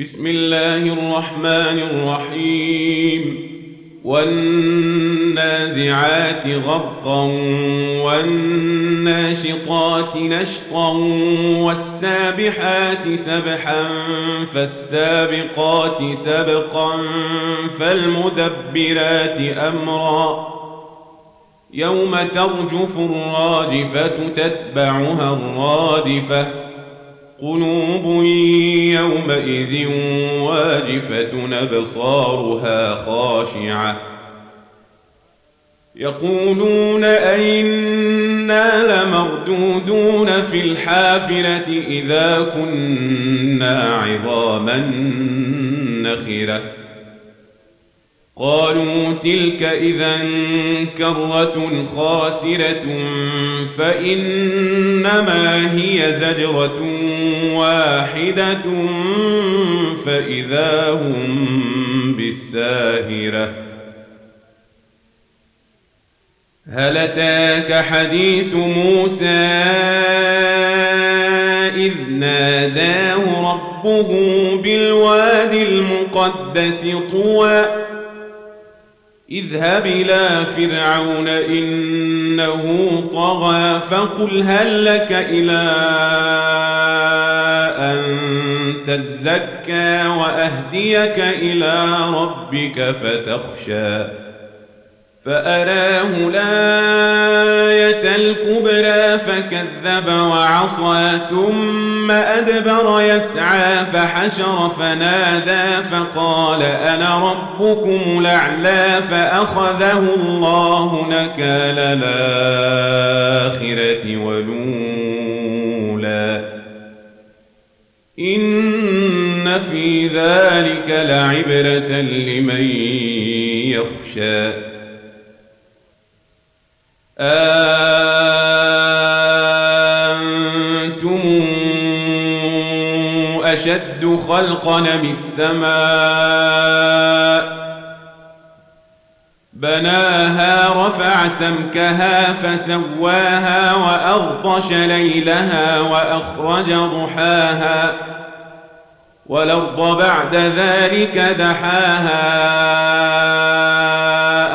بسم الله الرحمن الرحيم. والنازعات غرقا والناشطات نشطا والسابحات سبحا فالسابقات سبقا فالمدبرات أمرا. يوم ترجف الراجفة تتبعها الرادفة. قلوب يومئذ واجفة أبصارها خاشعة. يقولون أئنا لمردودون في الحافرة إذا كنا عظاما نخرة. قالوا تلك إذا كرة خاسرة فإنما هي زجرة واحدة فإذا هم بالساهرة. هل أتاك حديث موسى إذ ناداه ربه بالواد المقدس طوى اذهب إلى فرعون إنه طغى فقل هل لك إلى أن تزكى وأهديك إلى ربك فتخشى فأراه الآية الكبرى فكذب وعصى ثم أدبر يسعى فحشر فنادى فقال أنا ربكم الأعلى فأخذه الله نكال الآخرة ولولا إن في ذلك لعبرة لمن يخشى. أنتم أشد خلقا من السماء بناها رفع سمكها فسواها وأغطش ليلها وأخرج ضحاها والأرض بعد ذلك دحاها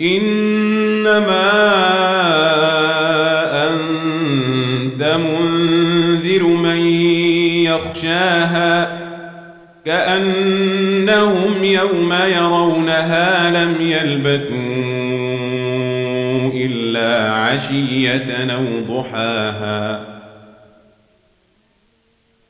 إنما أنت منذر من يخشاها كأنهم يوم يرونها لم يلبثوا إلا عشية أو ضحاها